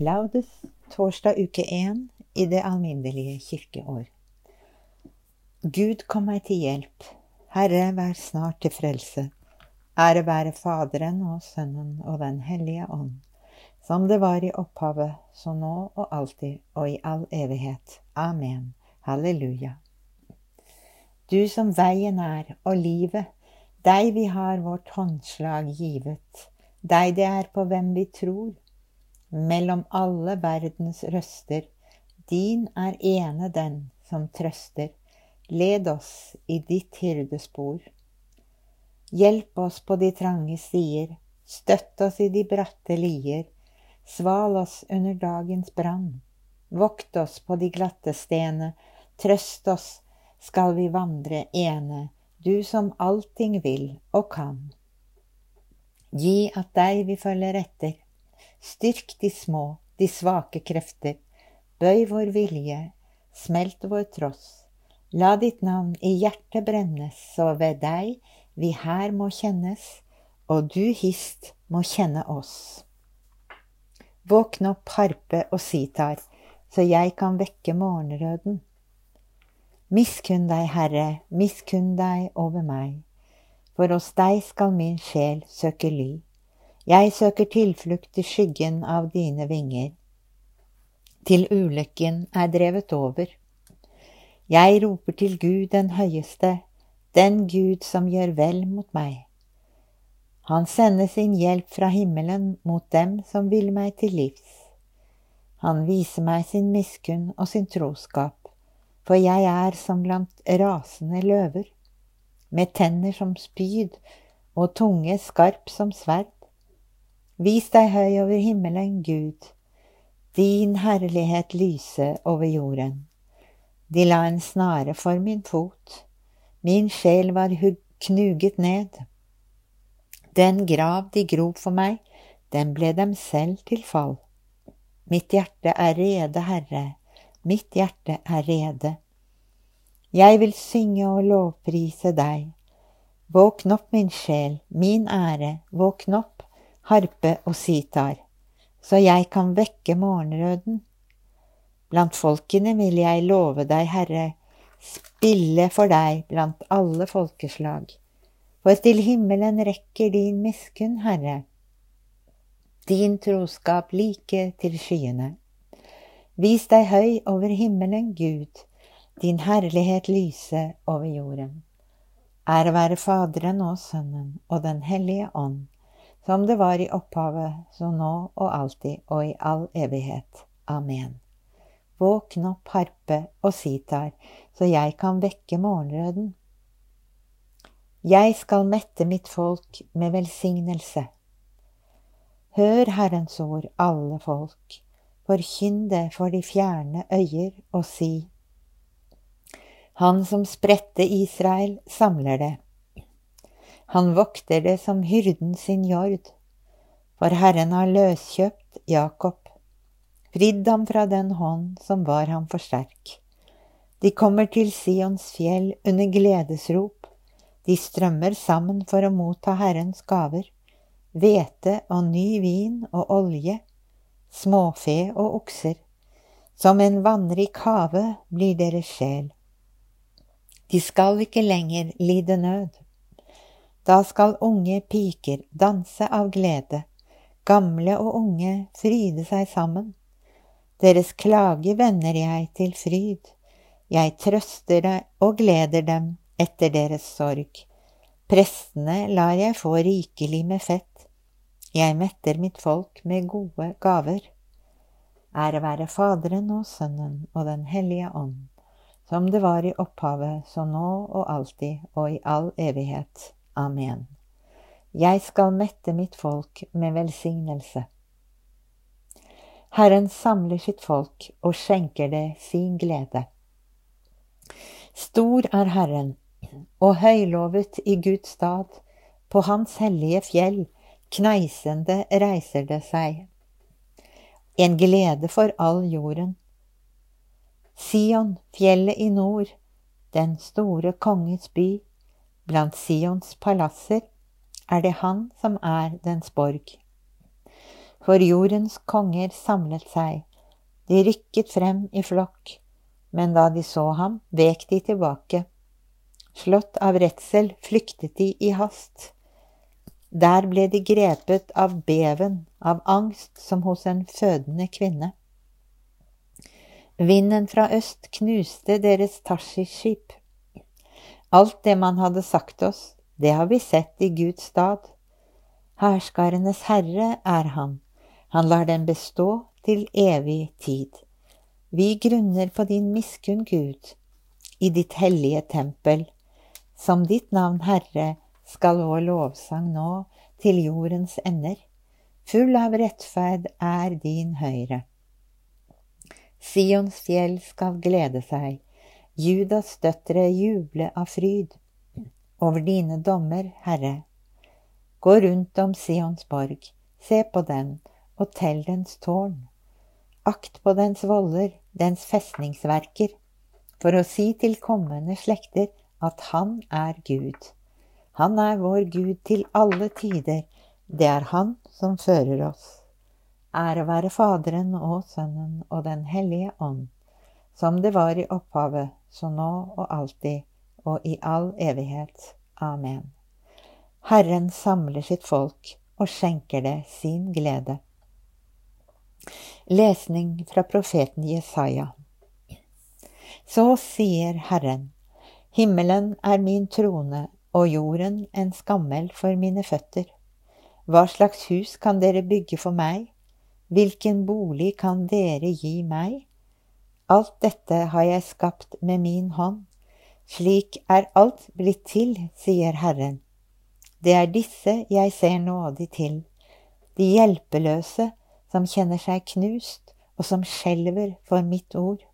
Laudes, torsdag uke én i det alminnelige kirkeår. Gud kom meg til hjelp. Herre, vær snart til frelse. Ære være Faderen og Sønnen og Den hellige ånd, som det var i opphavet, så nå og alltid og i all evighet. Amen. Halleluja. Du som veien er og livet, deg vi har vårt håndslag givet, deg det er på hvem vi tror mellom alle verdens røster. Din er ene den som trøster. Led oss i ditt hyrdespor. Hjelp oss på de trange stier, støtt oss i de bratte lier. Sval oss under dagens brann. Vokt oss på de glatte stene, trøst oss skal vi vandre ene, du som allting vil og kan. Gi at deg vi følger etter, Styrk de små, de svake krefter. Bøy vår vilje, smelt vår tross. La ditt navn i hjertet brennes, så ved deg vi her må kjennes, og du hist må kjenne oss. Våkn opp, harpe og sitar, så jeg kan vekke morgenrøden. Miskunn deg, Herre, miskunn deg over meg, for hos deg skal min sjel søke ly. Jeg søker tilflukt i skyggen av dine vinger. Til ulykken er drevet over. Jeg roper til Gud den høyeste, den Gud som gjør vel mot meg. Han sender sin hjelp fra himmelen mot dem som vil meg til livs. Han viser meg sin miskunn og sin troskap, for jeg er som blant rasende løver, med tenner som spyd og tunge skarp som sverd. Vis deg høy over himmelen, Gud. Din herlighet lyse over jorden. De la en snare for min fot. Min sjel var knuget ned. Den grav de grov for meg, den ble dem selv til fall. Mitt hjerte er rede, Herre, mitt hjerte er rede. Jeg vil synge og lovprise deg. Våkn opp, min sjel, min ære, våkn opp harpe og sitar, så jeg kan vekke morgenrøden. Blant folkene vil jeg love deg, Herre, spille for deg blant alle folkeslag, for til himmelen rekker din miskunn, Herre, din troskap like til skyene. Vis deg høy over himmelen, Gud, din herlighet lyse over jorden. Ære være Faderen og Sønnen og Den hellige ånd som det var i opphavet, så nå og alltid og i all evighet. Amen. Våkn opp, harpe og sitar, så jeg kan vekke morgenrøden. Jeg skal mette mitt folk med velsignelse. Hør Herrens ord, alle folk, forkynn det for de fjerne øyer, og si. Han som spredte Israel, samler det. Han vokter det som hyrden sin jord. For Herren har løskjøpt Jakob, fridd ham fra den hånd som var ham for sterk. De kommer til Sions fjell under gledesrop, de strømmer sammen for å motta Herrens gaver, hvete og ny vin og olje, småfe og okser. Som en vannrik have blir deres sjel. De skal ikke lenger lide nød. Da skal unge piker danse av glede, gamle og unge fryde seg sammen. Deres klage vender jeg til fryd, jeg trøster deg og gleder dem etter deres sorg. Prestene lar jeg få rikelig med fett, jeg metter mitt folk med gode gaver. Ære være Faderen og Sønnen og Den hellige ånd, som det var i opphavet, så nå og alltid og i all evighet. Amen. Jeg skal mette mitt folk med velsignelse. Herren samler sitt folk og skjenker det sin glede. Stor er Herren og høylovet i Guds stad, på Hans hellige fjell, kneisende reiser det seg. En glede for all jorden. Sion, fjellet i nord, den store konges by, Blant Sions palasser er det han som er dens borg. For jordens konger samlet seg, de rykket frem i flokk, men da de så ham, vek de tilbake. Slått av redsel flyktet de i hast. Der ble de grepet av beven, av angst som hos en fødende kvinne. Vinden fra øst knuste deres Tarshish-skip. Alt det man hadde sagt oss, det har vi sett i Guds stad. Hærskarenes herre er han, han lar den bestå til evig tid. Vi grunner på din miskunn, Gud, i ditt hellige tempel. Som ditt navn, Herre, skal vår lovsang nå til jordens ender. Full av rettferd er din høyre. Sions fjell skal glede seg, Judas døtre juble av fryd over dine dommer, Herre. Gå rundt om Sions borg, se på den og tell dens tårn. Akt på dens voller, dens festningsverker, for å si til kommende slekter at Han er Gud. Han er vår Gud til alle tider, det er Han som fører oss. Ære være Faderen og Sønnen og Den hellige ånd, som det var i opphavet, så nå og alltid og i all evighet. Amen. Herren samler sitt folk og skjenker det sin glede. Lesning fra profeten Jesaja. Så sier Herren, himmelen er min trone og jorden en skammel for mine føtter. Hva slags hus kan dere bygge for meg? Hvilken bolig kan dere gi meg? Alt dette har jeg skapt med min hånd. Slik er alt blitt til, sier Herren. Det er disse jeg ser nådig til, de hjelpeløse som kjenner seg knust, og som skjelver for mitt ord.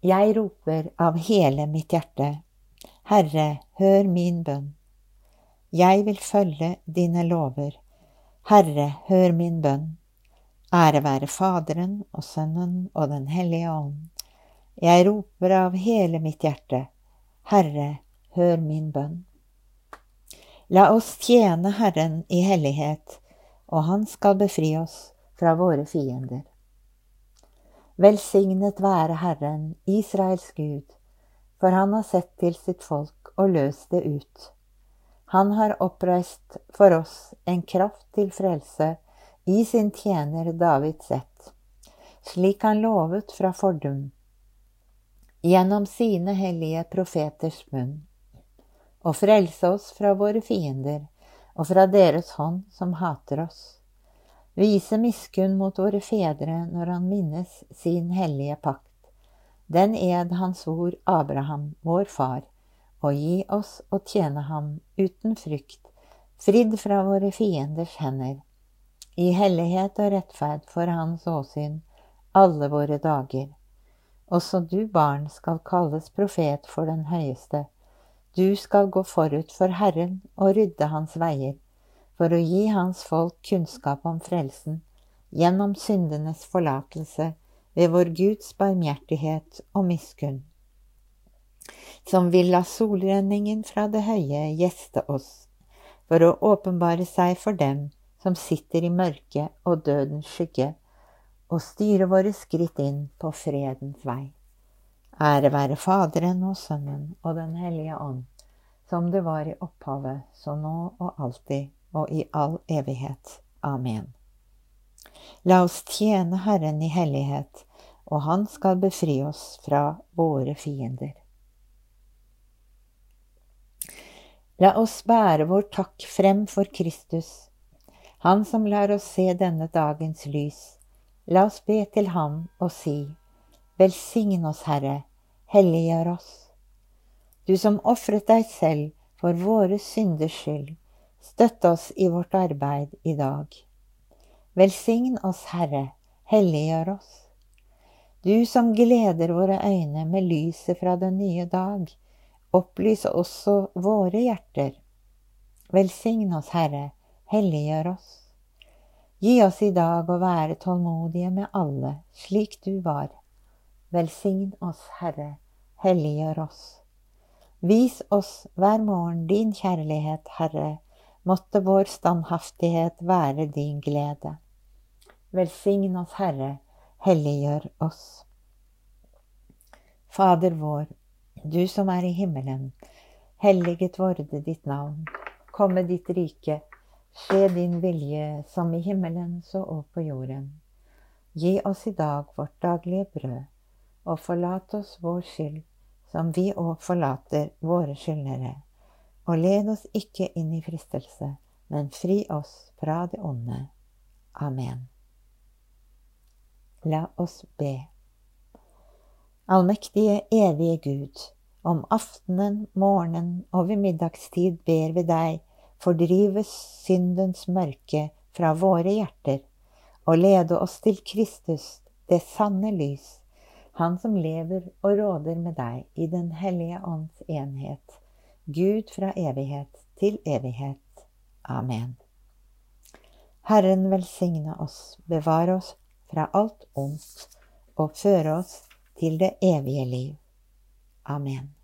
Jeg roper av hele mitt hjerte, Herre, hør min bønn. Jeg vil følge dine lover. Herre, hør min bønn. Ære være Faderen og Sønnen og Den hellige ånd. Jeg roper av hele mitt hjerte. Herre, hør min bønn. La oss tjene Herren i hellighet, og Han skal befri oss fra våre fiender. Velsignet være Herren, Israels Gud, for Han har sett til sitt folk og løst det ut. Han har oppreist for oss en kraft til frelse i sin tjener Davids ett, slik han lovet fra fordum, gjennom sine hellige profeters munn, og frelse oss fra våre fiender og fra deres hånd som hater oss, vise miskunn mot våre fedre når han minnes sin hellige pakt, den ed han svor Abraham, vår far, og gi oss å tjene ham uten frykt, fridd fra våre fienders hender, i hellighet og rettferd for hans åsyn alle våre dager. Også du, barn, skal kalles profet for den høyeste. Du skal gå forut for Herren og rydde hans veier, for å gi hans folk kunnskap om frelsen, gjennom syndenes forlatelse, ved vår Guds barmhjertighet og miskunn som vil la solrenningen fra det høye gjeste oss, for å åpenbare seg for dem som sitter i mørket og dødens skygge, og styre våre skritt inn på fredens vei. Ære være Faderen og Sønnen og Den hellige ånd, som det var i opphavet, så nå og alltid og i all evighet. Amen. La oss tjene Herren i hellighet, og Han skal befri oss fra våre fiender. La oss bære vår takk frem for Kristus, Han som lar oss se denne dagens lys. La oss be til Ham og si, Velsign oss, Herre, helliggjør oss. Du som ofret deg selv for våre synders skyld, støtt oss i vårt arbeid i dag. Velsign oss, Herre, helliggjør oss. Du som gleder våre øyne med lyset fra den nye dag, Opplys også våre hjerter. Velsign oss, Herre, helliggjør oss. Gi oss i dag å være tålmodige med alle, slik du var. Velsign oss, Herre, helliggjør oss. Vis oss hver morgen din kjærlighet, Herre, måtte vår standhaftighet være din glede. Velsign oss, Herre, helliggjør oss. Fader vår, du som er i himmelen. Helliget vorde ditt navn. Komme ditt rike. Skje din vilje, som i himmelen så og på jorden. Gi oss i dag vårt daglige brød, og forlat oss vår skyld, som vi òg forlater våre skyldnere. Og led oss ikke inn i fristelse, men fri oss fra det onde. Amen. La oss be. Allmektige, evige Gud. Om aftenen, morgenen og ved middagstid ber vi deg, fordrive syndens mørke fra våre hjerter, og lede oss til Kristus, det sanne lys, Han som lever og råder med deg i Den hellige ånds enhet, Gud fra evighet til evighet. Amen. Herren velsigne oss, bevare oss fra alt ondt og føre oss til det evige liv. Amen.